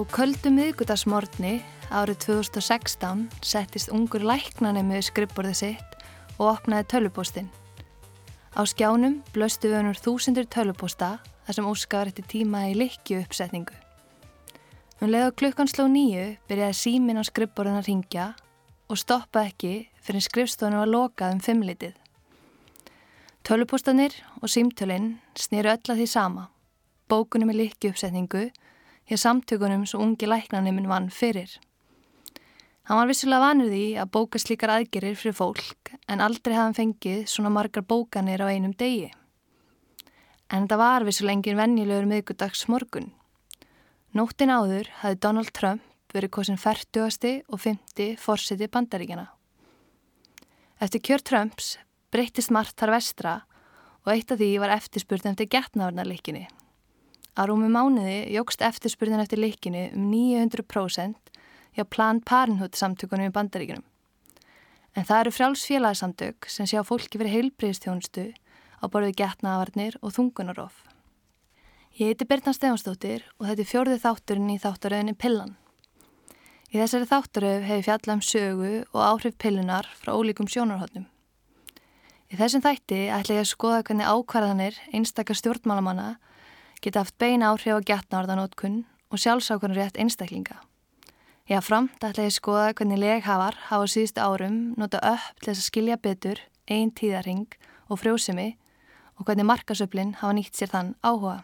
Á köldum miðgudagsmorni árið 2016 settist ungur læknanemiðu skrippborðið sitt og opnaði tölupóstinn. Á skjánum blöstu við hennur þúsindur tölupósta þar sem óskar eftir tíma í likju uppsetningu. Hún leiði á klukkan sló nýju byrjaði símin á skrippborðin að ringja og stoppa ekki fyrir skrifstofinu að loka um fimmlitið. Tölupóstanir og símtölinn snýru öll að því sama, bókunum í likju uppsetningu hjá samtökunum svo ungi læknaniminn vann fyrir. Hann var vissulega vanur því að bóka slíkar aðgerir fyrir fólk en aldrei hafði hann fengið svona margar bókanir á einum degi. En þetta var vissulega engin vennilegur miðgudags morgun. Nóttin áður hafði Donald Trump verið kosin 40. og 50. fórsiti bandaríkjana. Eftir kjör Trumps breyttist margt þar vestra og eitt af því var eftirspurð eftir getnavarnarleikinni. Á rúmi mánuði jógst eftirspurðin eftir leikinu um 900% hjá Planned Parenthood samtökunum í bandaríkunum. En það eru frjálsfélagsamtök sem sjá fólki verið heilbriðstjónustu á borðið getnaðavarnir og þungunarof. Ég heiti Birna Stefansdóttir og þetta er fjörðið þátturinn í þáttaröðinni Pillan. Í þessari þáttaröð hefur fjallað um sögu og áhrif pillunar frá ólíkum sjónarhóttnum. Í þessum þætti ætla ég að skoða hvernig ákvarðanir einstakar stjórnmálamanna geta haft beina áhrif á getnaorðanótkun og sjálfsákunn rétt einstaklinga. Já, framt ætla ég skoða hvernig leghafar hafa síðustu árum nota upp til þess að skilja betur, einn tíðarhing og frjósimi og hvernig markasöflin hafa nýtt sér þann áhuga.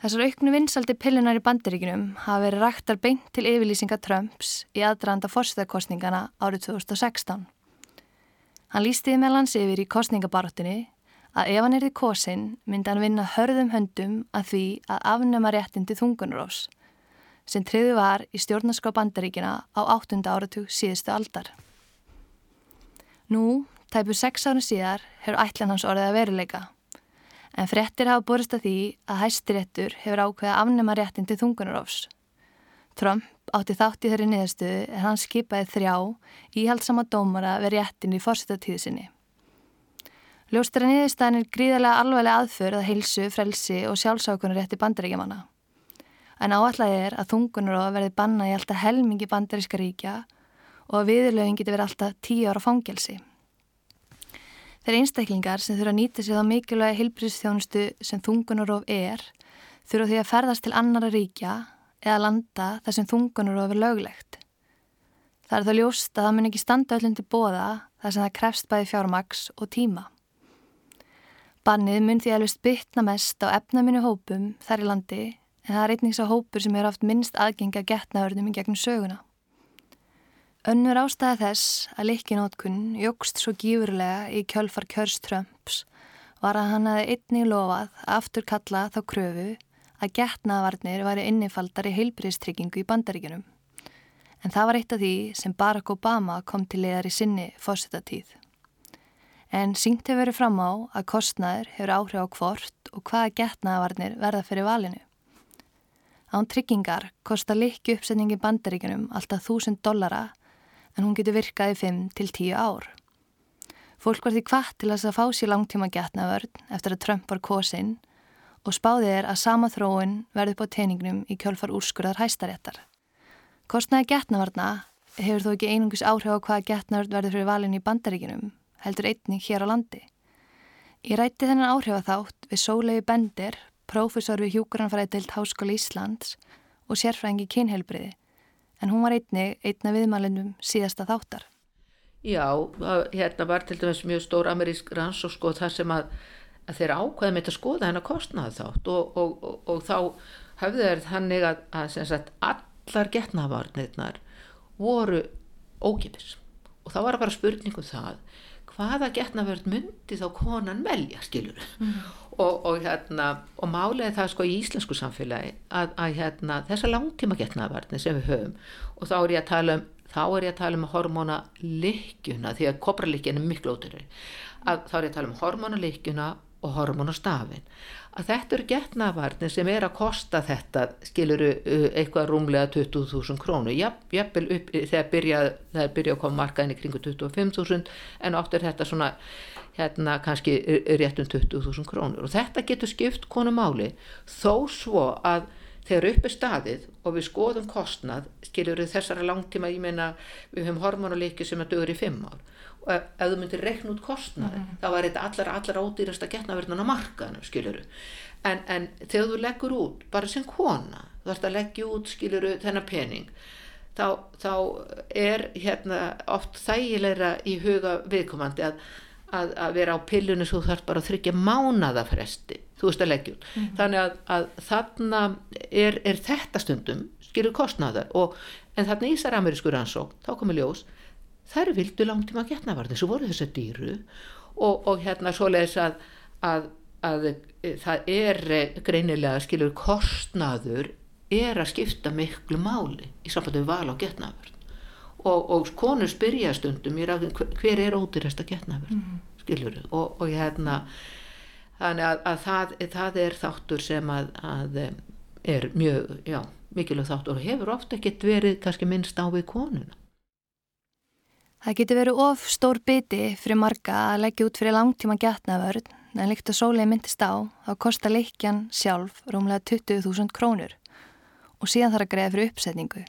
Þessar auknu vinsaldi pillunar í bandiríkinum hafa verið ræktar beint til yfirlýsinga Trumps í aðdraðanda fórstöðakostningana árið 2016. Hann lístiði með lands yfir í kostningabaróttinni að ef hann erði kosin myndi hann vinna hörðum höndum að því að afnema réttindi þungunurós sem triði var í stjórnarskrá bandaríkina á 8. áratug síðustu aldar. Nú, tæpu sex árið síðar, hefur ætlan hans orðið að veruleika. En frettir hafa borist að því að hæstiréttur hefur ákveða afnema réttindi þungunarófs. Trump átti þátt í þeirri niðurstöðu en hann skipaði þrjá íhaldsama dómara við réttin í fórstatíðsinni. Ljóstur að niðurstaðin er gríðarlega alveglega aðför að heilsu, frelsi og sjálfsákunar rétti bandaríkjamanna. En áallega er að að verði banna í alltaf helmingi bandaríska ríkja og að viðurlöfing geti verið alltaf tíu ára fangelsi. Þeir einstaklingar sem þurfa að nýta sig á mikilvægi hilbríðstjónustu sem þungunarof er þurfa því að ferðast til annara ríkja eða landa þar sem þungunarof er löglegt. Það er þá ljóst að það mun ekki standa öllum til bóða þar sem það krefst bæði fjármaks og tíma. Bannið mun því alveg bytna mest á efnaminu hópum þar í landi en það er einnig svo hópur sem er oft minnst aðgengi að getnaverðnum í gegnum söguna. Önnur ástæði þess að leikinótkun jógst svo gífurlega í kjölfar kjörströmps var að hann hafi einnig lofað að aftur kalla þá kröfu að getnavarnir væri innifaldar í heilbríðstryggingu í bandaríkunum. En það var eitt af því sem Barack Obama kom til leðar í sinni fósitatíð en syngt hefur verið fram á að kostnæður hefur áhrif á hvort og hvaða getnaðavarnir verða fyrir valinu. Án tryggingar kostar likki uppsetningi bandaríkunum alltaf 1000 dollara en hún getur virkað í 5 til 10 ár. Fólk var því hvað til að fá sér langtíma getnaðvörn eftir að Trump var kosinn og spáðið er að sama þróun verði upp á teiningnum í kjölfar úrskurðar hæstaréttar. Kostnæði getnavarna hefur þó ekki einungus áhrif á hvaða getnaðvörn verði fyrir valinu í bandaríkunum heldur einning hér á landi. Ég rætti þennan áhrifaþátt við Sólegu Bender, prófessor við Hjúkuranfræðild Háskóli Íslands og sérfræðingi kynhelbriði, en hún var einnig einna viðmælindum síðasta þáttar. Já, hérna var til dæmis mjög stór amerísk rannsók sko þar sem að, að þeir ákveðum eitthvað að skoða hennar kostnaði þátt og, og, og, og þá hafðu þeir þannig að, að sagt, allar getnavarnirnar voru ógifis og þá var bara spurningum það hvaða getnavörð myndi þá konan velja skilur mm. og, og hérna og málega það sko í íslensku samfélagi að, að hérna þessa langtíma getnavarni sem við höfum og þá er ég að tala um þá er ég að tala um hormónalikjuna því að kopralikkjana er miklu ótrúri þá er ég að tala um hormónalikjuna og hormónastafin að þetta eru getnavarnir sem er að kosta þetta skiluru uh, eitthvað rúmlega 20.000 krónu jafnvel upp þegar byrja, það byrja að koma markaðin í kringu 25.000 en oft er þetta svona hérna kannski rétt um 20.000 krónur. Og þetta getur skipt konu máli. Þó svo að þegar upp er staðið og við skoðum kostnað, skiljur við þessara langtíma, ég meina við höfum hormonuleiki sem er dögur í fimm ár og ef, ef þú myndir reikna út kostnað mm -hmm. þá var þetta allar, allar ódýrasta getnaverðin á markaðinu, skiljuru en, en þegar þú leggur út, bara sem kona þú þarfst að leggja út, skiljuru þennan pening þá, þá er hérna oft þægilegra í huga viðkomandi að að, að vera á pillunni svo þarf bara að þryggja mánadafresti þú veist að leggja út mm -hmm. þannig að, að þarna er, er þetta stundum skilur kostnaðar og, en þarna í þessar amerísku rannsók þá komur ljós þær vildu langt tíma getnavarði svo voru þessar dýru. Og, og hérna svo leiðis að, að að það er greinilega skilur kostnaður er að skipta miklu máli í sambandi við val á getnaverð og, og konur spyrja stundum ræði hver er ódýrasta getnaverð mm skiljur og, og hérna þannig að, að það, það er þáttur sem að, að er mjög, já, mikilvæg þáttur og hefur ofta ekkert verið kannski minnst á við konuna Það getur verið of stór biti fyrir marga að leggja út fyrir langtíma getnaverð en líkt að sólið myndist á þá kostar leikjan sjálf rúmlega 20.000 krónur og síðan þarf að greiða fyrir uppsetningu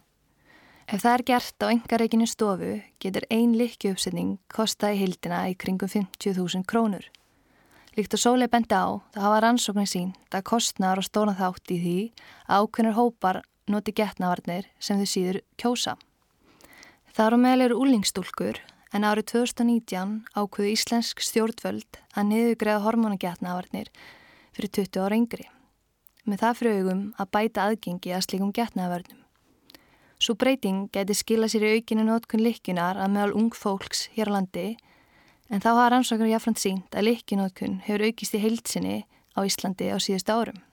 Ef það er gert á engareikinu stofu getur ein likki uppsetning kosta í hildina í kringum 50.000 krónur. Líkt að sóli bendi á það hafa rannsóknir sín það kostnar og stóna þátt í því að ákveðnur hópar noti getnavarnir sem þau síður kjósa. Það eru meðlegur úlingstúlkur en árið 2019 ákveðu íslensk stjórnvöld að niðugreða hormonagetnavarnir fyrir 20 ára yngri. Með það frögum að bæta aðgengi að slikum getnavarnum. Svo breyting geti skila sér í aukinu notkun likjunar að meðal ung fólks hér á landi en þá hafa rannsóknar jáfnframt sínt að likjunótkun hefur aukist í heilsinni á Íslandi á síðustu árum.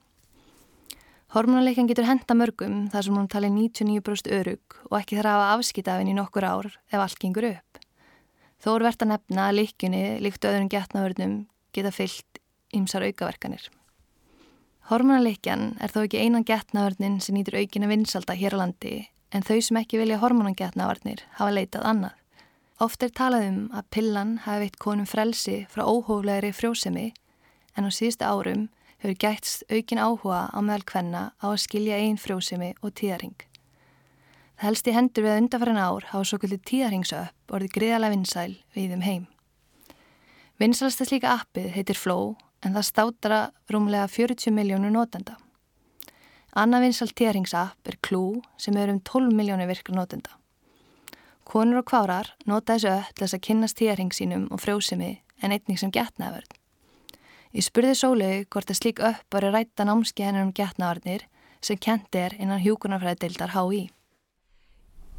Hormonaleikan getur henda mörgum þar sem hún tali 99% örug og ekki þarf að hafa afskitafinn í nokkur ár ef allt gengur upp. Þó er verðt að nefna að likjunni, líkt öðrum getnavörnum, geta fyllt ymsar aukaverkanir. Hormonaleikan er þó ekki einan getnavörnin sem nýtur aukina vinsalda hér á landi en þau sem ekki vilja hormonangetnavarnir hafa leitað annað. Oft er talað um að pillan hafi veitt konum frelsi frá óhóflegri frjósemi en á síðustu árum hefur gætst aukin áhuga á meðal hvenna á að skilja einn frjósemi og tíðaring. Það helst í hendur við að undarfæran ár hafa svo kvöldi tíðaringsöpp orðið greiðalega vinsæl við um heim. Vinsalasta slíka appið heitir Flow en það státara rúmlega 40 miljónu notenda. Annað vinsalt tíðaringsapp er Klú sem er um 12 miljónir virkra notenda. Konur og kvárar nota þessu öll þess að kynast tíðaring sínum og frjósimi en einning sem getnaðvörð. Ég spurði Sólegu hvort að slík upp var að ræta námski hennar um getnaðvarnir sem kent er innan hjúkunarfræðildar HÍ.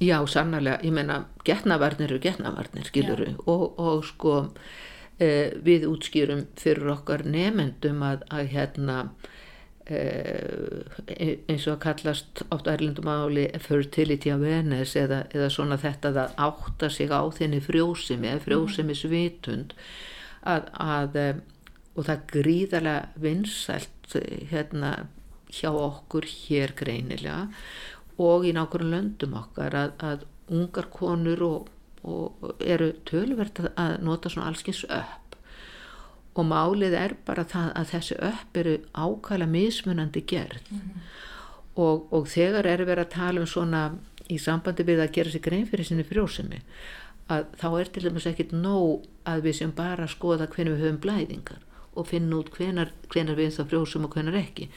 Já, sannarlega, ég menna getnaðvarnir eru getnaðvarnir, skiluru, og, og sko e, við útskýrum fyrir okkar nefendum að, að hérna Eh, eins og að kallast átt ærlindum áli fertility awareness eða, eða svona þetta að átta sig á þenni frjósimi eða frjósimi svitund að, að eh, og það gríðarlega vinsælt eh, hérna hjá okkur hér greinilega og í nákvæmlega löndum okkar að, að ungar konur og, og eru tölverð að nota svona allskins upp. Og málið er bara það að þessi upp eru ákvæmlega mismunandi gerð. Mm -hmm. og, og þegar er verið að tala um svona í sambandi við að gera sér grein fyrir sinni frjósemi að þá er til dæmis ekkit nóg að við sem bara skoða hvernig við höfum blæðingar og finna út hvenar, hvenar við það frjósum og hvenar ekki.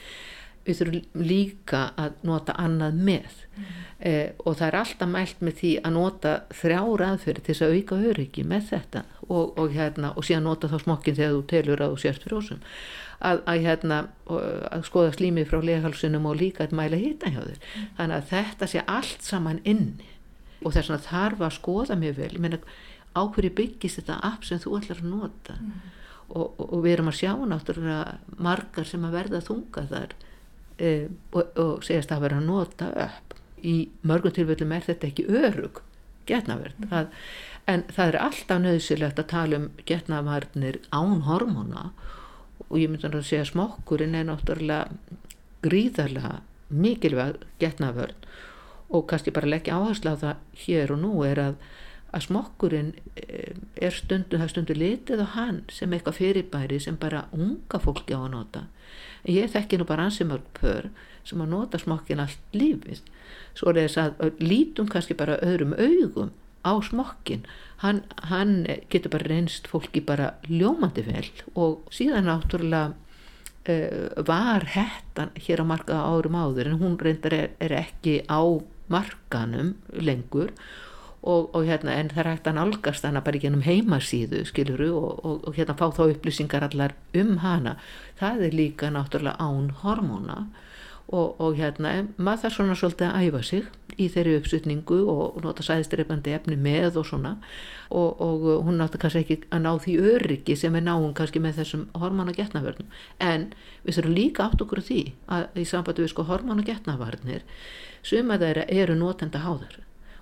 Við þurfum líka að nota annað með. Mm. eh, og það er alltaf mælt með því að nota þrjára aðferði til þess að auka öryggi með þetta og, og, hérna, og síðan nota þá smokkin þegar þú telur að þú sérst frjósum. Að, að, hérna, að skoða slímið frá legalsunum og líka að mæla hýta hjá þér. Mm. þannig að þetta sé allt saman inni. Og þess að þarf að skoða mjög vel. Á hverju byggist þetta app sem þú ætlar að nota? Mm. Og, og við erum að sjá náttúrulega margar sem að verða þunga þar e, og, og segast að vera að nota upp. Í mörgum tilfellum er þetta ekki örug getnaverð. Mm. en það er alltaf nöðsilegt að tala um getnavarnir án hormona og ég myndi að segja smokkurinn er náttúrulega gríðarlega mikilvæg getnaverð. Og kannski bara leggja áherslu á það hér og nú er að að smokkurinn e, er stundu, stundu litið á hann sem eitthvað fyrirbæri sem bara unga fólki á að nota. Ég þekki nú bara ansi mörg pör sem að nota smokkin allt lífið. Svo er þess að lítum kannski bara öðrum augum á smokkin hann, hann getur bara reynst fólki bara ljómandi vel og síðan náttúrulega uh, var hettan hér á markaða árum áður en hún reyndar er, er ekki á markanum lengur og, og hérna en það er hægt að nálgast hana bara ekki ennum heimasíðu skiluru og, og, og hérna fá þá upplýsingar allar um hana. Það er líka náttúrulega án hormóna og hérna maður þarf svona svolítið að æfa sig í þeirri uppsutningu og nota sæðistreifandi efni með og svona. Og hún náttúrulega kannski ekki að ná því öryggi sem er náum kannski með þessum hormóna getnaverðnum en við þurfum líka átt okkur því að í sambandi við sko hormóna getnavarnir suma þeirra eru notenda háðar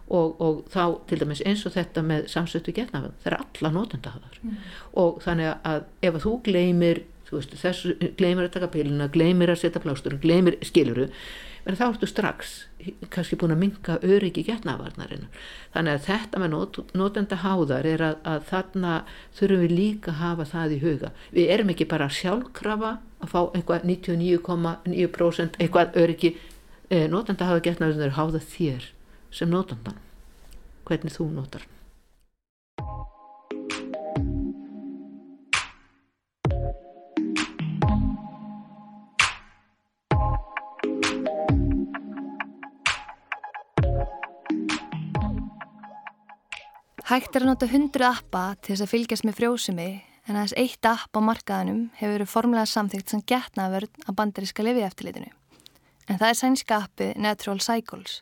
og, og þá til dæmis eins og þetta með samstötu getnaverð, það er alla notenda háðar mm. og þannig að ef að þú gleymir þú veist, þessu, gleymir að taka piluna gleymir að setja plástur, gleymir skiluru en þá ertu strax kannski búin að minka öryggi getnavarnarinn þannig að þetta með not, notenda háðar er að, að þarna þurfum við líka að hafa það í huga. Við erum ekki bara sjálfkrafa að fá einhvað 99,9% eitthvað öryggi eh, notenda háða getnavarnir háða þér sem notendan hvernig þú notar Hægt er að nota hundru appa til þess að fylgjast með frjósumi en aðeins eitt app á markaðanum hefur verið formulega samþygt sem getnaverð á bandaríska lifiðeftilitinu. En það er sænska appið Natural Cycles.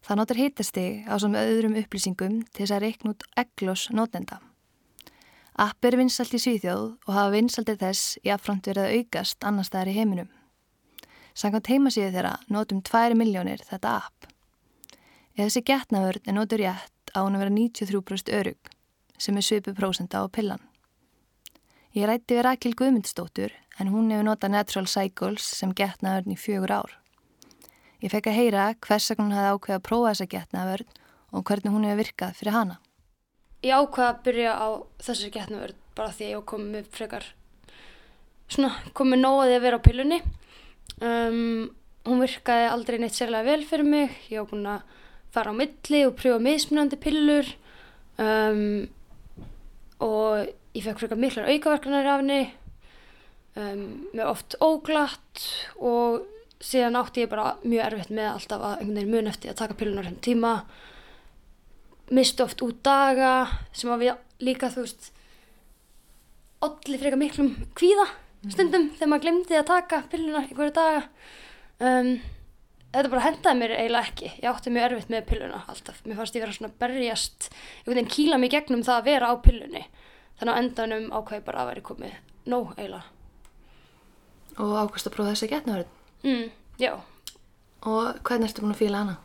Það notar hitastig á sem öðrum upplýsingum til þess að reikna út eglos nótenda. App er vinsalt í Svíþjóð og hafa vinsaldir þess í affront verið að aukast annar staðar í heiminum. Sankant heimasíðu þeirra notum 2 miljónir þetta app. Ef þessi getnaverð er notur rétt á hann að vera 93% örug sem er svipu prósenda á pillan. Ég rætti við Rakil Guðmundsdóttur en hún hefur notað Natural Cycles sem getnaðurn í fjögur ár. Ég fekk að heyra hvers að hún hefði ákveðið að prófa þessa getnaðurn og hvernig hún hefur virkað fyrir hana. Ég ákveða að byrja á þessari getnaðurn bara því að ég kom með frekar svona komið nóðið að vera á pillunni. Um, hún virkaði aldrei neitt sérlega vel fyrir mig. Ég á búin að fara á milli og prjófa mismunandi pillur um, og ég fekk frekar miklar aukaverkanar af henni um, með oft óglatt og síðan átti ég bara mjög erfitt með alltaf að einhvern veginn mun eftir að taka pillunar henn tíma. Misti oft út daga sem að við líka þú veist allir frekar miklum kvíða stundum mm. þegar maður glemdi að taka pillunar í hverju daga. Um þetta bara hendaði mér eiginlega ekki. Ég átti mjög erfitt með pilluna alltaf. Mér fannst ég vera svona berjast einhvern veginn kíla mig gegnum það að vera á pillunni. Þannig að endanum ákvæði bara að vera komið nóg eiginlega. Og ákvæmst að prófa þess að getna verið? Mm, já Og hvernig ertu búin að fíla hana?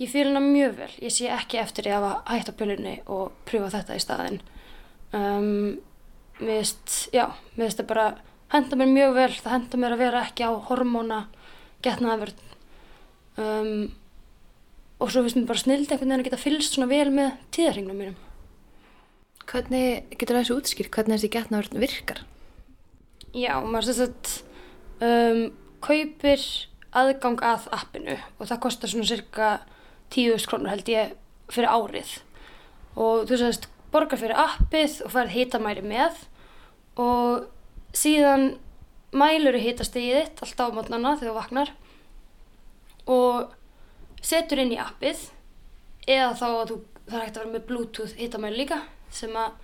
Ég fíla hana mjög vel ég sé ekki eftir ég að hætta pillunni og pröfa þetta í staðin um, Mér veist, já mér veist að bara henda mér mjög vel það henda mér að vera ekki á hormóna getnaðverð um, og svo finnst mér bara snild einhvern veginn að geta fylst svona vel með tíðarhingnum mínum Hvernig getur það þessu útskýrt? Hvernig þessi getnaverð virkar? Já, maður sést að um, kaupir aðgang að appinu og það kostar svona cirka 10.000 krónur held ég fyrir árið. Og þú sést borgar fyrir appið og færð hitamæri með og síðan mælur í hitastegið þitt alltaf á mótnana þegar þú vaknar og setur inn í appið eða þá að þú, er hægt að vera með bluetooth hitamæli líka sem að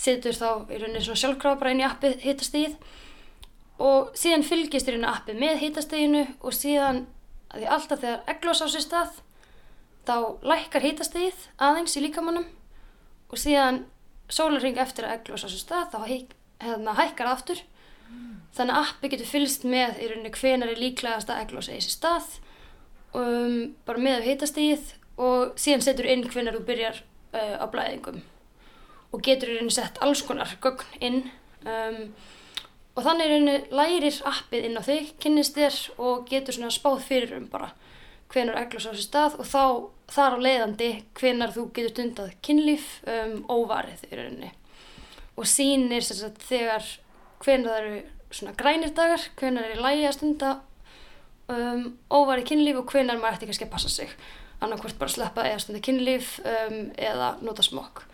setur þá í rauninni svona sjálfkrafa bara inn í appið hitastegið og síðan fylgist í rauninni appið með hitasteginu og síðan að því alltaf þegar eglós á sér stað þá lækkar hitastegið aðeins í líkamannum og síðan sólarring eftir að eglós á sér stað þá hérna, hækkar aftur. Mm. þannig að appið getur fylgst með í rauninni hvenar er líklegast að eglós í sér stað um, bara með af hitastíð og síðan setur inn hvernig þú byrjar uh, á blæðingum. Og getur í rauninni sett alls konar gögn inn um, og þannig rauninni lærir appið inn á þig, kynnist þér og getur svona spáð fyrir um bara hvenar eglus á þessu stað og þá þar á leiðandi hvenar þú getur stundað kynlíf um, óvarið í rauninni. Og sínir sagt, þegar hvenar það eru svona grænir dagar, hvenar er í lægi að stunda um, óvari kynlíf og hvenar maður ætti kannski að passa sig. Annarkvort bara sleppa eða stunda kynlíf um, eða nota smokk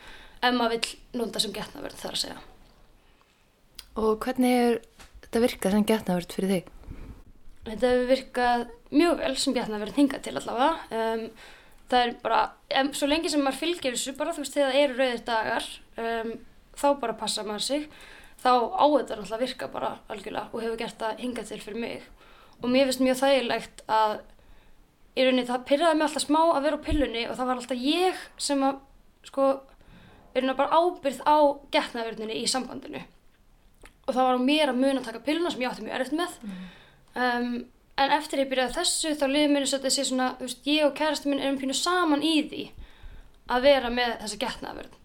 ef maður vill nota sem getnaverð þar að segja Og hvernig er þetta virkað sem getnaverð fyrir þig? Þetta hefur virkað mjög vel sem getnaverð hingað til allavega. Um, það er bara, em, svo lengi sem maður fylgir þessu bara þú veist þegar það eru rauðir dagar um, þá bara passa maður sig. Þá á þetta náttúrulega að virka bara algjörlega og hefur gert það hingað til fyrir mig. Og mér finnst mjög þægilegt að í rauninni það pyrraði mig alltaf smá að vera á pillunni og það var alltaf ég sem að sko er bara ábyrð á getnaverðinni í sambandinu og það var á mér að muna að taka pilluna sem ég átti mjög erfitt með. Um, en eftir ég byrjaði þessu þá liðið mér eins og þetta sé svona veist, ég og kærasti minn erum pínu saman í því að vera með þessa getnaverð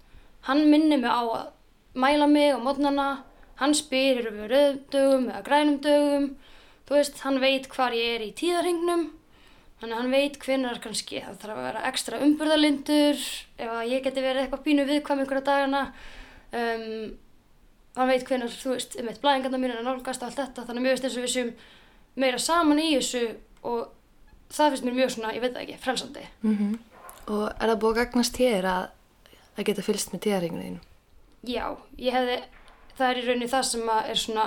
hann minnir mig á að mæla mig á mótnana hann spyr eru við rauðum dögum eða grænum dögum? Þú veist, hann veit hvar ég er í tíðarhingnum þannig að hann veit hvenar kannski það þarf að vera ekstra umburðalindur ef að ég geti verið eitthvað pínu viðkvæm einhverja dagana. Um, hann veit hvenar, þú veist, um eitt blæðingarna mín er að nálgast allt þetta, þannig að mjög veist eins og við séum meira saman í þessu og það finnst mér mjög svona, ég veit það ekki, frelsandi Mm Og er það búið að gagnast þér að, að geta fylst með tíðarhinginu þínu? Já, ég hefði, það er í rauninni það sem að er svona,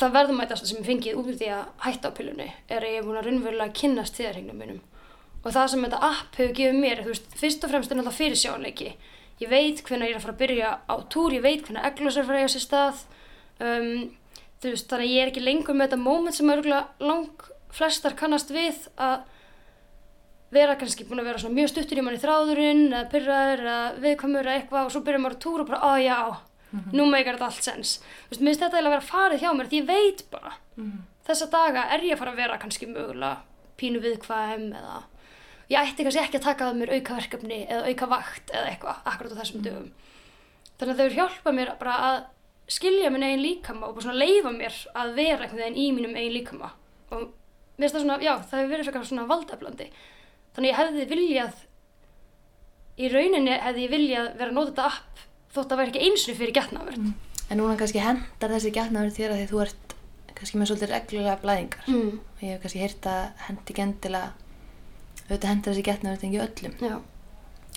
það verðumætasta sem ég fengið út úr því að hætta á pillunni er að ég er búin að raunverulega kynnast tíðarhingnum mínum. Og það sem þetta app hefur gefið mér, þú veist, fyrst og fremst er náttúrulega fyrir sjáleiki. Ég veit hvernig ég er að fara að byrja á túr, ég veit hvernig eglus er að fara að eiga sér stað. Um, þú veist, þannig að ég er ekki lengur með þetta moment sem örgulega lang flestar kannast við að vera kannski búin að vera svona mjög stuttur í manni þráðurinn eða pyrraður eða viðkvæmur eða eitthvað og svo byrjar maður að túra og bara, ó já, nú meikar þetta allt sens. Þú veist, minnst þetta eiginlega að vera farið hjá mér því ég veit bara, þessa daga er ég að fara að vera kannski mögulega pínu viðkvæm eða ég ætti kannski ekki að taka það mér auka verkefni eða auka vakt eða eitthvað akkurat á þessum dögum. Þannig að þau hjálpa mér bara að skilja minn eigin líkama og bara svona leifa mér að vera einhvern veginn í mínum eigin líkama og mér finnst það svona, já, það hefur verið frekar svona valdeflandi þannig ég hefði viljað í rauninni hefði ég viljað vera að nota þetta app þótt að vera ekki einslu fyrir getnaverð En núna kannski hendar þessi getnaverð þér að því þú ert kannski með svolítið reglulega blæðingar. mm. Og ég hef kannski heyrt að hendi gendilega, auðvitað hendar þessi getnaverð ekki öllum. já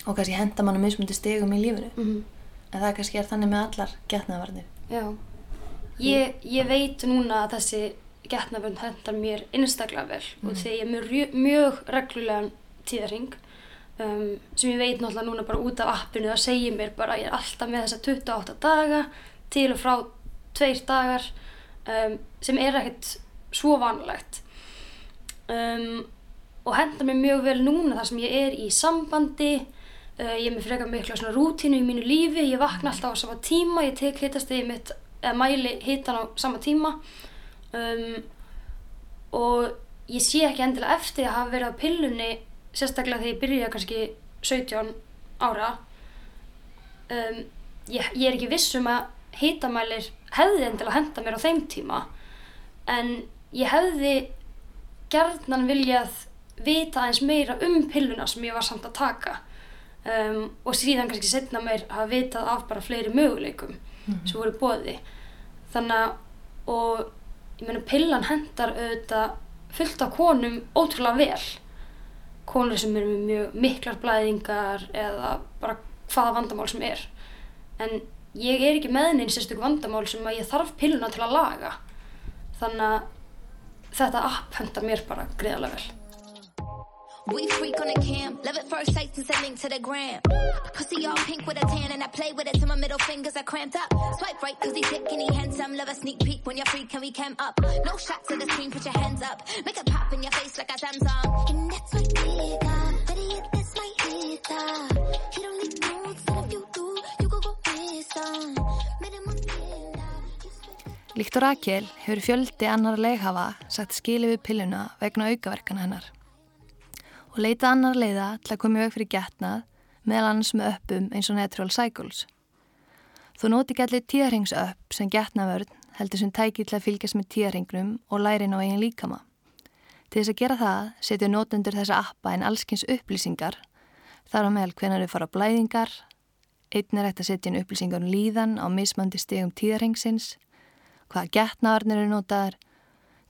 Og kannski henda mann á mismundi stegum í lífinu. mm. En það kannski er þannig með allar getnaverðir. ég, ég veit núna að þessi getnaverð hendar mér einstaklega vel og því ég er rjö- mjög reglulegan tíðarring um, sem ég veit náttúrulega núna bara út af appinu það segir mér bara að ég er alltaf með þessa 28 daga til og frá tveir dagar um, sem er ekkert svo vanlegt um, og hendar mér mjög vel núna þar sem ég er í sambandi. Uh, ég er með frekar mikla svona rútínu í mínu lífi. Ég vakna alltaf á sama tíma. Ég tek hitastegi mitt eða mæli hitan á sama tíma. Um, og ég sé ekki endilega eftir að hafa verið á pillunni sérstaklega þegar ég byrja kannski 17 ára. Um, ég, ég er ekki viss um að hitamælir hefði endilega henda mér á þeim tíma. En ég hefði gerðnan viljað vita aðeins meira um pilluna sem ég var samt að taka. Um, og síðan kannski setna mér hafa vitað af bara fleiri möguleikum sem voru bóði þannig að og ég meina pillan hendar auðvitað fullt af konum ótrúlega vel. Konur sem eru með mjög miklar blæðingar eða bara hvaða vandamál sem er. En ég er ekki með neins sérstök vandamál sem að ég þarf pilluna til að laga. Þannig að þetta app hendar mér bara greiðarlega vel We freak on the cam, love at first sight since I linked to the gram. Pussy all pink with a tan and I play with it till my middle fingers are cramped up. Swipe right cause he's thick and he handsome, love a sneak peek when you're free, can we cam up? No shots of the screen, put your hands up. Make it pop in your face like a Samsung. And that's we got, better yet that's my hita. You don't need notes, and if you do, you go go miss some. Minimum villa. Líkt og Rakel hefur fjöldi annar leighafa sagt skili við pilluna vegna aukaverkana hennar og leita annar leiða til að koma í veg fyrir getnað meðal annars með öppum eins og Natural Cycles. Þú noti allir tíðarhengsöpp sem getnavörn heldur sem tæki til að fylgjast með tíðarhengnum og lærin á eigin líkama. Til þess að gera það setju notendur þessa appa en allskins upplýsingar þar á meðal hvenar þau fara blæðingar, einn er hægt að setja inn upplýsingar um líðan á mismandi stegum tíðarhengsins, hvaða getnavarnir eru notaðar,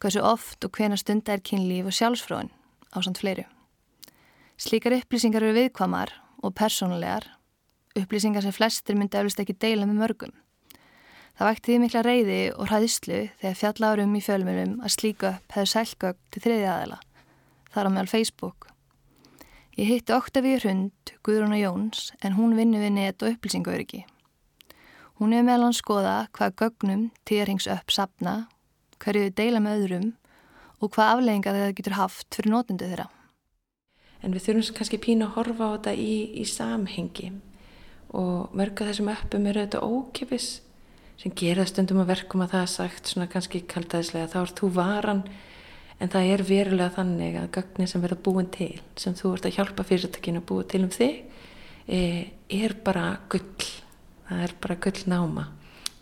hversu oft og hvena stunda er kynlíf og sjálfsfróðin á samt fleiru. Slíkar upplýsingar eru viðkvamar og persónulegar, upplýsingar sem flestir myndi eflust ekki deila með mörgum. Það vækti því mikla reyði og hræðislu þegar fjallarum í fjölmjölum að slíka upp hefur sælgögg til þriði aðela, þar á meðal Facebook. Ég hitti Oktavíu Hrund, Guðrún og Jóns, en hún vinni við net og upplýsingauriki. Hún hefur meðal hann skoða hvað gögnum týrings upp sapna, hverju þau deila með öðrum og hvað afleggingar það getur haft fyrir nótundu þeirra. En við þurfum kannski pínu að horfa á þetta í, í samhengi. Og mörg að þessum öppum eru þetta ókipis sem gera stundum að verkum að það er sagt svona kannski kaldæðislega þá er þú varan. En það er verulega þannig að gögnin sem verða búin til sem þú ert að hjálpa fyrirtökinu að búa til um þig eh, er bara gull. Það er bara gull náma.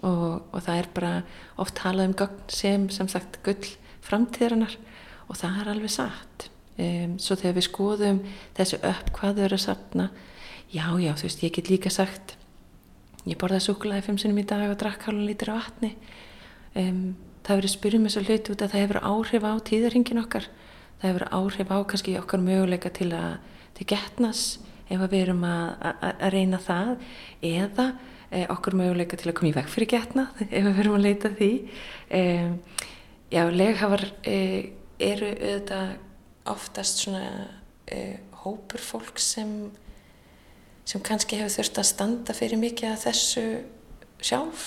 Og, og það er bara oft talað um gögn sem sem sagt gull framtíðarinnar. Og það er alveg satt um, svo þegar við skoðum þessu upp hvað þau eru að sapna já já þú veist ég get líka sagt ég borðaði sukulæði fimm sinum í dag og drakk hálfum lítir á vatni. Um, það verið spyrjum þessu hlut út að það hefur áhrif á tíðarhingin okkar. Það hefur áhrif á kannski okkar möguleika til að til getnas ef við erum að, að, að reyna það eða eh, okkur möguleika til að koma í veg fyrir getna ef við verum að leita því. Eh, já, leghafar eh, eru auðvitað oftast svona eh, hópur fólk sem sem kannski hefur þurft að standa fyrir mikið að þessu sjálf.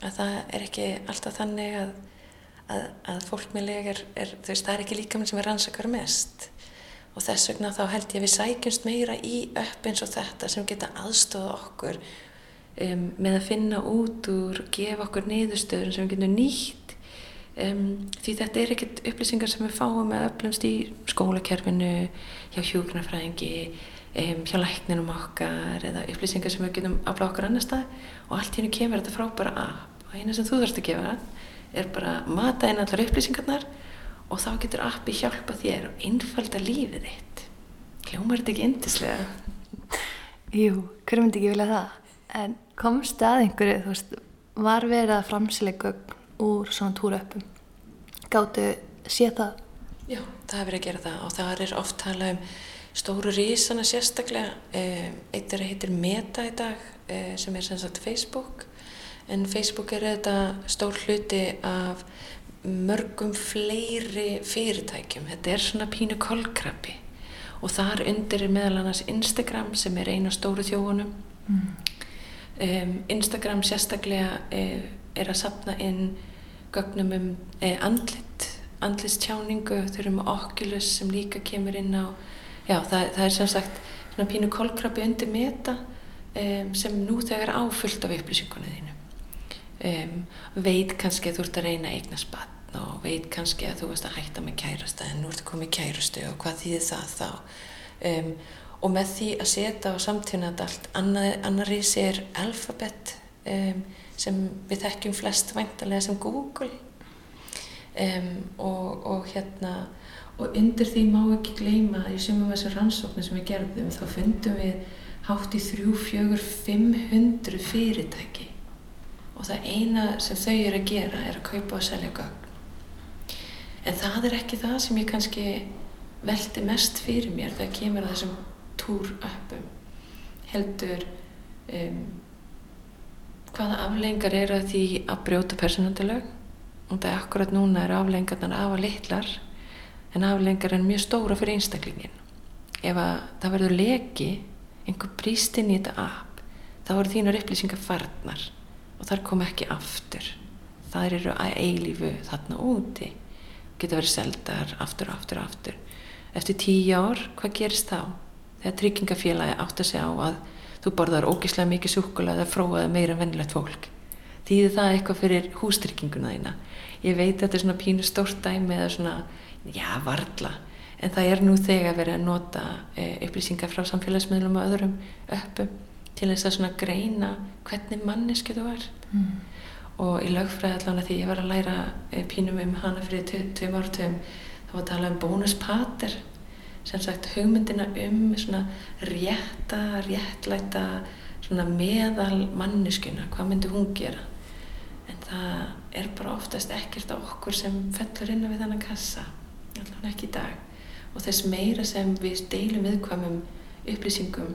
Að það er ekki alltaf þannig að, að, að fólk með leg er, er þú veist, það er ekki líka minn sem er rannsakar mest. Og þess vegna þá held ég að við sækjumst meira í upp eins og þetta sem geta aðstofa okkur um, með að finna út úr og gefa okkur niðurstöður sem við getum nýtt um, því þetta er ekkert upplýsingar sem við fáum með öflumst í skólakerfinu hjá hjúknarfræðingi um, hjá lækninum okkar eða upplýsingar sem við getum afláð okkur annar stað og allt hérna kemur þetta frábæra app og eina sem þú þarfst að gefa er bara mata inn allar upplýsingarnar og þá getur appi hjálpa þér og einfalda lífið þitt hljómar þetta ekki endislega? Jú, hver myndi ekki vilja það? En komst að einhverju, þú veist, var verið að framsilega úr svona túröppum? Gáttu sé það? Já, það er verið að gera það og það er oft talað um stóru rísana sérstaklega. Eitt er að heitir Meta í dag sem er sem sagt Facebook en Facebook er þetta stór hluti af mörgum fleiri fyrirtækjum. Þetta er svona pínu kolkrabbi og þar undir er meðal annars Instagram sem er einu stóru þjóunum. Mm. Um, Instagram sérstaklega eh, er að sapna inn gögnum um eh, andlit, andlistjáningu, þau eru með Oculus sem líka kemur inn á, já það, það er sem sagt svona pínu kolkrabbi undir meta um, sem nú þegar áfullt af upplýsingunni þínu. Um, veit kannski að þú ert að reyna að eigna spann og veit kannski að þú varst að hætta með kærasta en nú ert að koma í kærastu og hvað þýðir það þá. Um, og með því að setja á samtíðnat allt annar í sér alfabet um, sem við þekkjum flest væntalega sem Google. Um, og, og hérna og undir því má ekki gleyma í sumum þessu rannsóknir sem við gerðum þá fundum við hátt í þrjú, fjögur, 500 fyrirtæki. Og það eina sem þau eru að gera er að kaupa og selja gögn. En það er ekki það sem ég kannski veldi mest fyrir mér þegar kemur að þessum túröppum heldur um, hvaða aflengar eru að því að brjóta personandilög og það er akkurat núna er aflengarnar af að litlar en aflengar er mjög stóra fyrir einstaklingin ef að það verður leki einhver bríst inn í þetta app þá eru þínar upplýsingar farnar og þar kom ekki aftur. Þar eru að eilífu þarna úti geta verið seldar aftur og aftur og aftur. Eftir tíu ár, hvað gerist þá? þegar tryggingafélagi átt að segja á að þú borðar ógíslega mikið súkulega eða fróaði meira en vennilegt fólk. Þýðir það eitthvað fyrir hústrygginguna þína? Ég veit að þetta er svona pínu stórt dæmi eða svona, já, varla. En það er nú þegar verið að nota e, upplýsingar frá samfélagsmiðlum og öðrum öppum til þess að svona greina hvernig mannesku þú er. Mm. og í lögfræði allan að því ég var að læra e, pínum um hana fyrir tveim ártum þá var að tala um bónuspater sem sagt hugmyndina um svona rétta, réttlæta svona meðal manneskuna, hvað myndi hún gera? En það er bara oftast ekkert á okkur sem fellur inn við þannig kassa allavega ekki í dag. Og þess meira sem við deilum viðkvæmum upplýsingum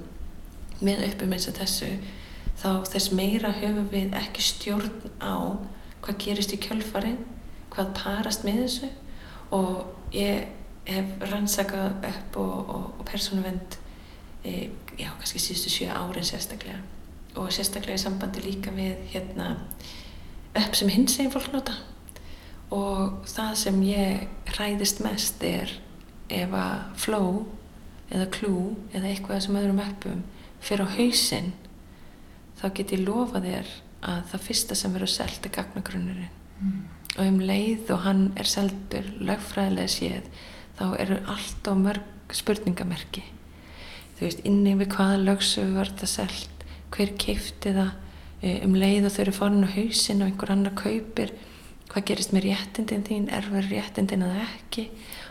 með uppum eins og þessu þá þess meira höfum við ekki stjórn á hvað gerist í kjölfarin hvað parast með þessu. Og ég hef rannsakað upp og, og, og persónuvend e, já, kannski síðustu sjö árin sérstaklega. Og sérstaklega í sambandi líka við hérna upp sem hins eginn fólk nota. Og það sem ég hræðist mest er ef að flow eða klú eða eitthvað sem öðrum uppum fyrir á hausinn þá get ég lofa þér að það fyrsta sem verður selt er gagnagrunnurinn. Mm. og um leið og hann er seldur lögfræðilega séð þá eru allt á mörg spurningamerki. Þú veist inni við hvaða lögsöfu var þetta selt hver keipti það e, um leið og þau eru farin á hausinn og einhver annar kaupir hvað gerist með réttindin þín er verið réttindin að ekki?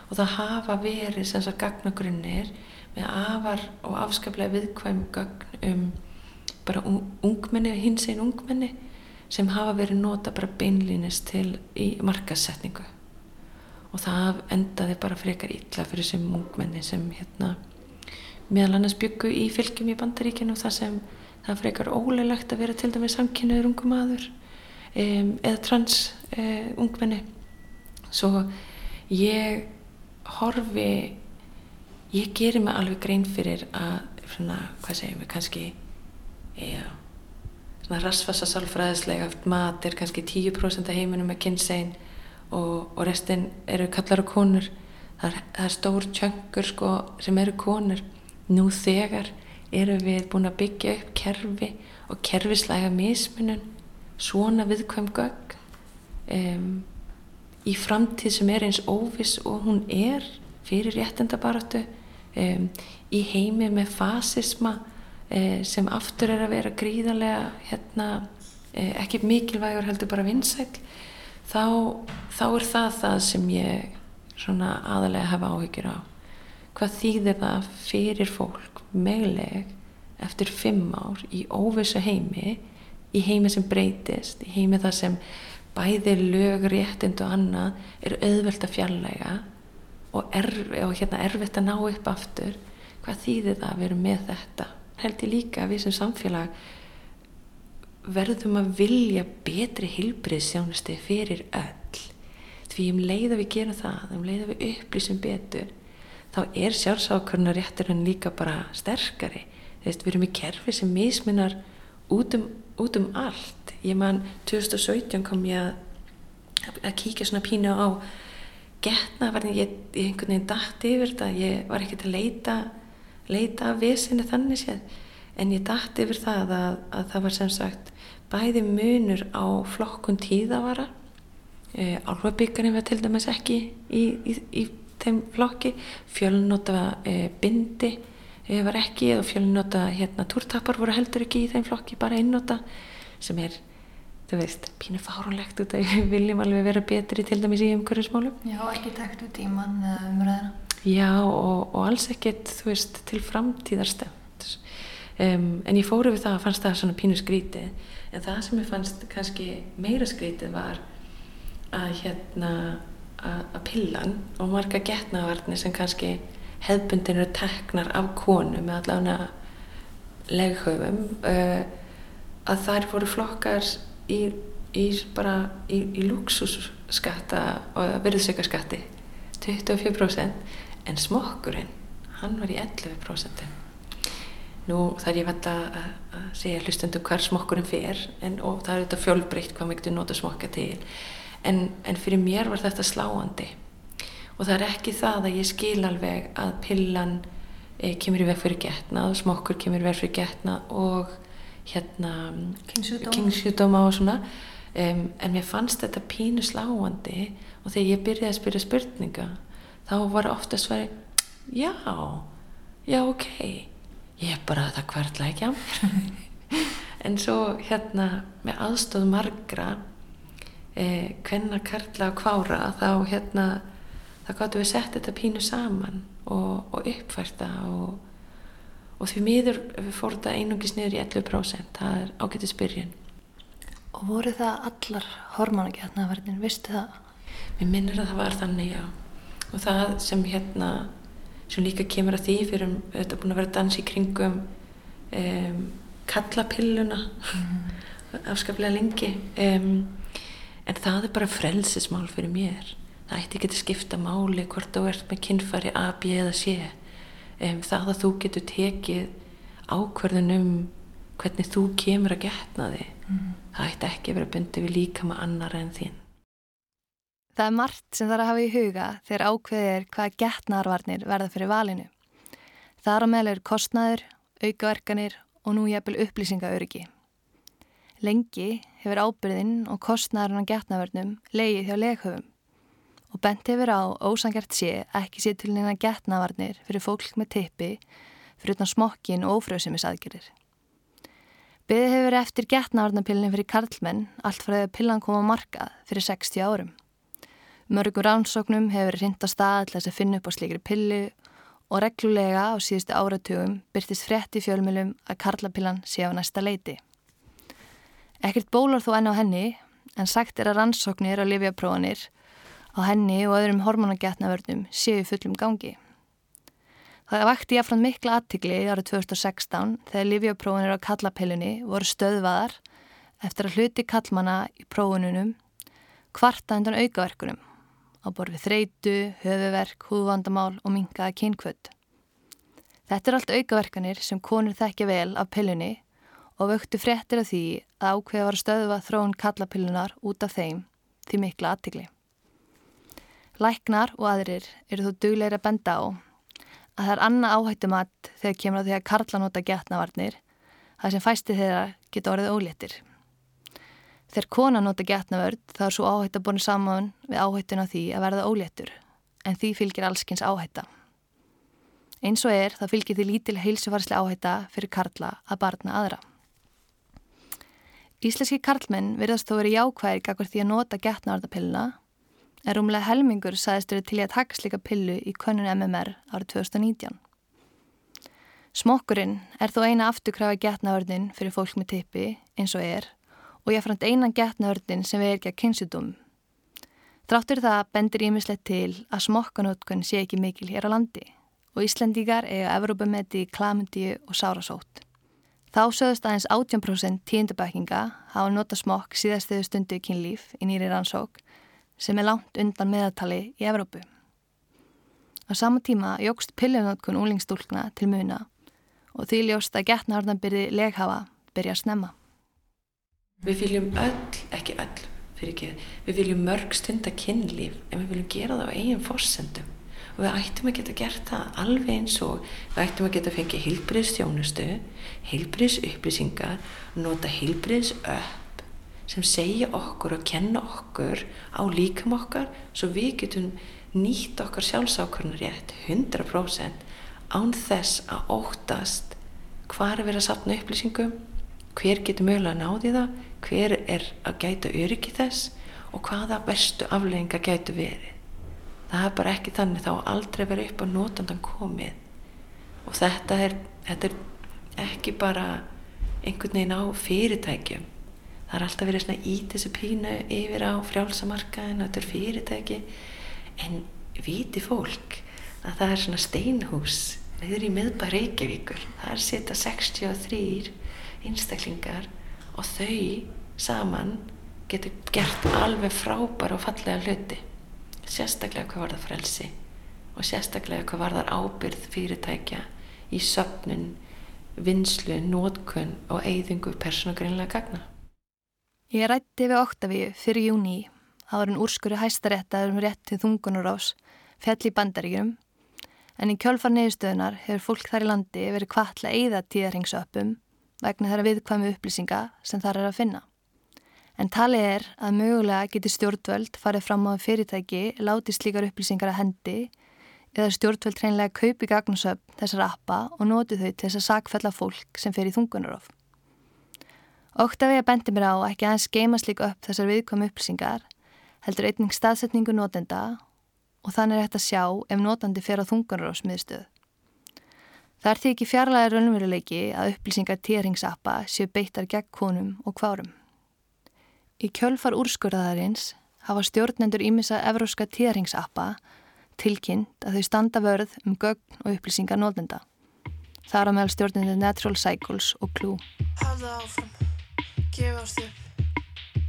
Og það hafa verið sem sagt gagnagrunnir með afar og afskaplega viðkvæm gagn um bara ungmenni, hins einn ungmenni sem hafa verið nota bara beinlýnist til í markasetningu og það endaði bara frekar illa fyrir sem ungmenni sem hérna meðal annars byggu í fylgjum í bandaríkinu þar sem það frekar óleilagt að vera til dæmis samkynniður ungum aður um, eða trans um, ungmenni. Svo ég horfi ég gerir mig alveg grein fyrir að svona, hvað segjum við, kannski já svona rasfassa sálfræðislega mat er kannski 10% af heiminum með kynsein og, og restin eru kallar og konur. Það er, það er stór tjöngur sko sem eru konur. Nú þegar eru við búin að byggja upp kerfi og kerfislega mismunum svona viðkvæm gögg um, í framtíð sem er eins óvis og hún er fyrir réttendabaratu um, í heimi með fasisma um, sem aftur er að vera gríðarlega hérna, um, ekki mikilvægur heldur bara vinsæl þá, þá er það það sem ég svona aðalega hafa áhyggjur á hvað þýðir það fyrir fólk megleg eftir fimm ár í óvissu heimi í heimi sem breytist í heimi það sem bæði lög, réttind og annað er auðvelt að fjallega og, erf, og hérna, erfitt að ná upp aftur? Hvað þýðir það að vera með þetta? Held ég líka að við sem samfélag verðum að vilja betri hilbriðsjónusti fyrir öll. Því um leið að við gerum það um leið að við upplýsum betur þá er sjálfsákvörna rétturinn líka bara sterkari. Þeist, við erum í kerfi sem misminnar út um, út um allt. Ég man 2017 kom ég að að kíkja svona pínu á getnaverðin, ég, ég einhvern veginn dætti yfir þetta, ég var ekkert að leita leita af vissinni þannig séð. En ég dætti yfir það að, að það var sem sagt bæði munur á flokkun tíðavara e, álfabíkarinn var til dæmis ekki í, í, í þeim flokki fjölnóta e, bindi e, var ekki og fjölnóta hérna túrtappar voru heldur ekki í þeim flokki bara einnóta sem er þú veist, pínu fárunlegt út að við viljum alveg vera betri til dæmis í umhverfismálum. Já, ekki takt út tíman eða umræðina. Já, og, og alls ekkert, þú veist, til framtíðarstemt. Um, en ég fóru við það að fannst það svona pínu skrítið, en það sem ég fannst kannski meira skrítið var að hérna, að, pillan og marga getnavarnir sem kannski hefbundin eru teknar af konu með allavega leghöfum, uh, að þær voru flokkar í, í bara í, í luxusskatta og virðsökarskatti 24% en smokkurinn hann var í 11% nú þar ég venda að segja hlustundum hver smokkurinn fer en, og það er þetta fjölbreytt hvað mikið nota smokka til. En, en fyrir mér var þetta sláandi. Og það er ekki það að ég skil alveg að pillan e, kemur í veg fyrir getna og smokkur kemur í veg fyrir getna og hérna kynsjúdóma og svona. Um, en mér fannst þetta pínu sláandi og þegar ég byrjaði að spyrja spurninga þá var ofta svari já, já ok ég bara það hverðla ekki á mér en svo hérna með aðstóð margra eh, hvenna karla og kvára þá hérna þá gáttu við sett þetta pínu saman og, og uppfærta og og því miður fór þetta einungis niður í 11% það er ágættið spyrjun Og voru það allar hormónagetnaverðin, vistu það? Mér minnir að það var þannig, já. Og það sem hérna, sem líka kemur að því fyrir þetta búin að vera dans í kringum um, kallapilluna mm. afskaplega lengi. Um, en það er bara frelsismál fyrir mér. Það ætti ekki að skipta máli hvort þú ert með kynfari A, B eða C. Um, það að þú getur tekið ákverðin um hvernig þú kemur að getna þig mm. það ætti ekki að vera bundið við líka með annar en þín Það er margt sem þarf að hafa í huga þegar ákveðir hvaða getnarvarnir verða fyrir valinu. Það er á meðlegur kostnaður, aukaverkanir og nú jæfnvel upplýsingauriki. Lengi hefur ábyrðin og kostnaðurinn á getnavörnum leiðið hjá leghöfum og bent hefur á ósangert sé ekki sé til neina getnavarnir fyrir fólk með tippi fyrir utan smokkin og ófröðsumisaðgerir. Beðið hefur eftir getnavarnapillin fyrir karlmenn allt frá því að pillan kom á markað fyrir 60 árum. Mörgur rannsóknum hefur rinda stað til þess að finna upp á slikri pillu og reglulega á síðustu áratugum byrtist frett í fjölmjölum að karlapillan sé á næsta leiti. Ekkert bólar þó enn á henni en sagt er að rannsóknir og livjaprófanir á henni og öðrum hormonagetnavörnum séu fullum gangi. Það vakti jáfnfram mikla aðtikli árið 2016 þegar livjaprófanir á kallapillunni voru stöðvaðar eftir að hluti kallmana í prófununum kvarta undan aukaverkunum á borfið þreitu, höfuverk, húðvandamál og mingaða kynkvöld. Þetta er allt aukaverkanir sem konur þekkja vel af pillunni og vöktu fréttir af því að ákveða var að stöðva þróun kallapillunar út af þeim því mikla aðtikli. Læknar og aðrir eru þó dugleira að benda á að það er annað áhættumat þegar kemur á því að karlanóta getnavarnir það sem fæsti þeirra geta orðið óléttir. Þegar kona nota getnavörd þá er svo áhætt að búin saman við áhættun á því að verða óléttur en því fylgir allskins áhætta. Eins og er það fylgir því lítil heilsufarslega áhætta fyrir karla að barna aðra. Íslenski karlmenn verðast þó verið jákvæðir kakvar því að nota getnavartapilluna en rúmlega helmingur saðist verið til að taka slika pillu í könnun MMR árið 2019. Smokkurinn er þó eina afturkrafa getnavörðin fyrir fólk með tippi eins og er og ég frant einan getnaörnin sem við er ekki að kynsjúdum. Þráttur það bendir ímislegt til að smokkanótkun sé ekki mikil hér á landi og Íslendíkar eiga Evrópameti, klamundíu og sárasótt. Þá sögðust aðeins 18% tíundabækinga hafa nota smokk síðastuðu stundu í kynlíf í nýri rannsók sem er langt undan meðatali í Evrópu. Á sama tíma jógst pillunótkun úlingstúlkna til muna og því ljóst að getnaörnan byrði leghafa byrja að snemma. Við viljum öll, ekki öll, fyrir ekki, við viljum mörg stund að kynlíf en við viljum gera það á eigin fórsendum og við ættum að geta gert það alveg eins og við ættum að geta fengið heilbriðstjónustu, heilbriðsupplýsingar, nota heilbriðsöpp sem segja okkur og kenna okkur á líkam okkar svo við getum nýtt okkar sjálfsákurnar rétt 100% án þess að óttast hvað er verið að sapna upplýsingum hver getur mögulega að náði það hver er að gæta öryggi þess og hvaða bestu aflegginga gætu verið? Það er bara ekki þannig. Þá aldrei verið upp á nótandan komið. Og þetta er, þetta er ekki bara einhvern veginn á fyrirtækjum. Það er alltaf verið svona ít þessu pínu yfir á frjálsamarkaðin þetta er fyrirtæki. En viti fólk að það er svona steinhús við erum í miðbæð Reykjavíkur. Það er setja 63 einstaklingar og þau saman getur gert alveg frábæra og fallega hluti. Sérstaklega hvað var það frelsi og sérstaklega hvað var það ábyrð fyrirtækja í söpnun, vinslu, nótkunn og eigðingu persónugreinlega gagna. Ég rætti við Oktavíu fyrir júni áður en úrskuru hæstaréttaður um rétt til þungunarás fell í bandaríkjum en í kjölfar neðustöðunar hefur fólk þar í landi verið kvartla eigða tíðarhengsöpum vegna þeirra viðkvæmi upplýsinga sem þar er að finna. En talið er að mögulega getur stjórnvöld farið fram á fyrirtæki láti slíkar upplýsingar að hendi eða stjórnvöld hreinlega kaupi gagnusöfn þessar appa og noti þau til þess að sakfella fólk sem fer í þungunarof. Óktafið að bendi mér á ekki aðeins geima slík upp þessar viðkvæmi upplýsingar heldur einning staðsetningu notenda og þannig er þetta að sjá ef notandi fer á þungunarofsmiðstöð. Það er því ekki fjarlæði raunveruleiki að upplýsingar týringsappa séu beittar gegn konum og kvárum. Í kjölfar úrskurðaðarins hafa stjórnendur ímissa evróska tíðaringsappa tilkynnt að þau standa vörð um gögn og upplýsingar nótenda. Það er á meðal stjórnendur Natural Cycles og Clue. Halda áfram, gefast upp,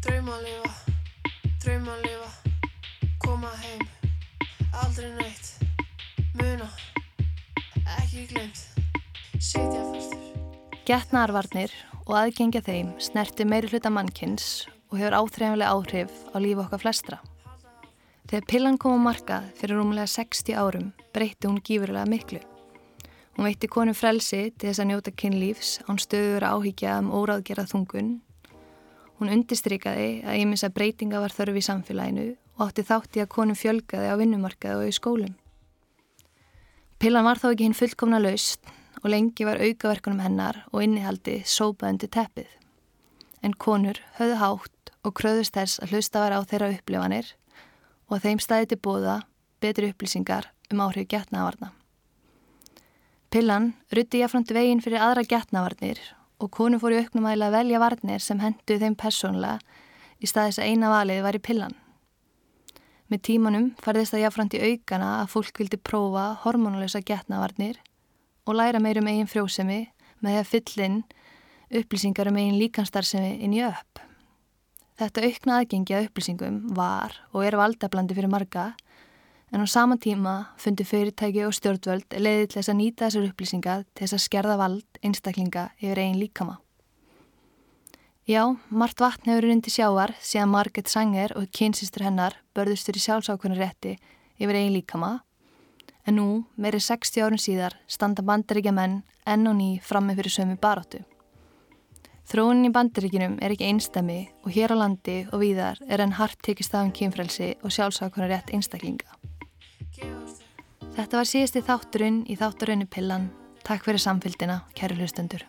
drauma að lifa, drauma að lifa, koma heim, aldrei neitt, muna, ekki glemt, setja fastur. Getnaðarvarnir og aðgengja þeim snerti meiri hluta mannkynns og hefur áþreifanlega áhrif á lífa okkar flestra. Þegar pillan kom á markað fyrir rúmlega 60 árum breytti hún gífurlega miklu. Hún veitti konu frelsi til þess að njóta kynlífs án stöður áhyggja um óráðgerað þungun. Hún undistrikaði að ímins að breytinga var þörf í samfélaginu og átti þátti að konu fjölgaði á vinnumarkaði og í skólum. Pillan var þó ekki hinn fullkomna laust og lengi var aukaverkunum hennar og innihaldi sópaðundi teppið. En konur höfðu hátt og kröðust þess að hlusta var á þeirra upplifanir og að þeim staði til bóða betri upplýsingar um áhrif getnavarna. Pillan rutti jáfnframt veginn fyrir aðra getnavarnir og konu fór í auknum aðila að velja varnir sem hendu þeim persónlega í staðis að eina valið var í pillan. Með tímanum færðist það jáfnframt í aukana að fólk vildi prófa hormonalösa getnavarnir og læra meir um eigin frjósemi með því að fyllin upplýsingar um eigin líkanstarfsemi inn í upp. Þetta aukna aðgengi að upplýsingum var og er valdablandi fyrir marga en á sama tíma fundi fyrirtæki og stjórnvöld leiði til þess að nýta þessar upplýsingar til þess að skerða vald einstaklinga yfir eigin líkama. Já, margt vatn hefur rundi sjávar síðan Marget Sanger og kynsistur hennar börðustur í sjálfsákunarétti yfir eigin líkama en nú, meiri 60 árum síðar, standa bandaríkja menn enn og ný frammi fyrir sömu baróttu. Þróunin í bandaríkinum er ekki einstami og hér á landi og víðar er enn hart tekist af um kynfrelsi og sjálfsákunar rétt einstaklinga. Þetta var síðasti þátturinn í þátturunni Pillan. Takk fyrir samfélgina, kæru hlustendur.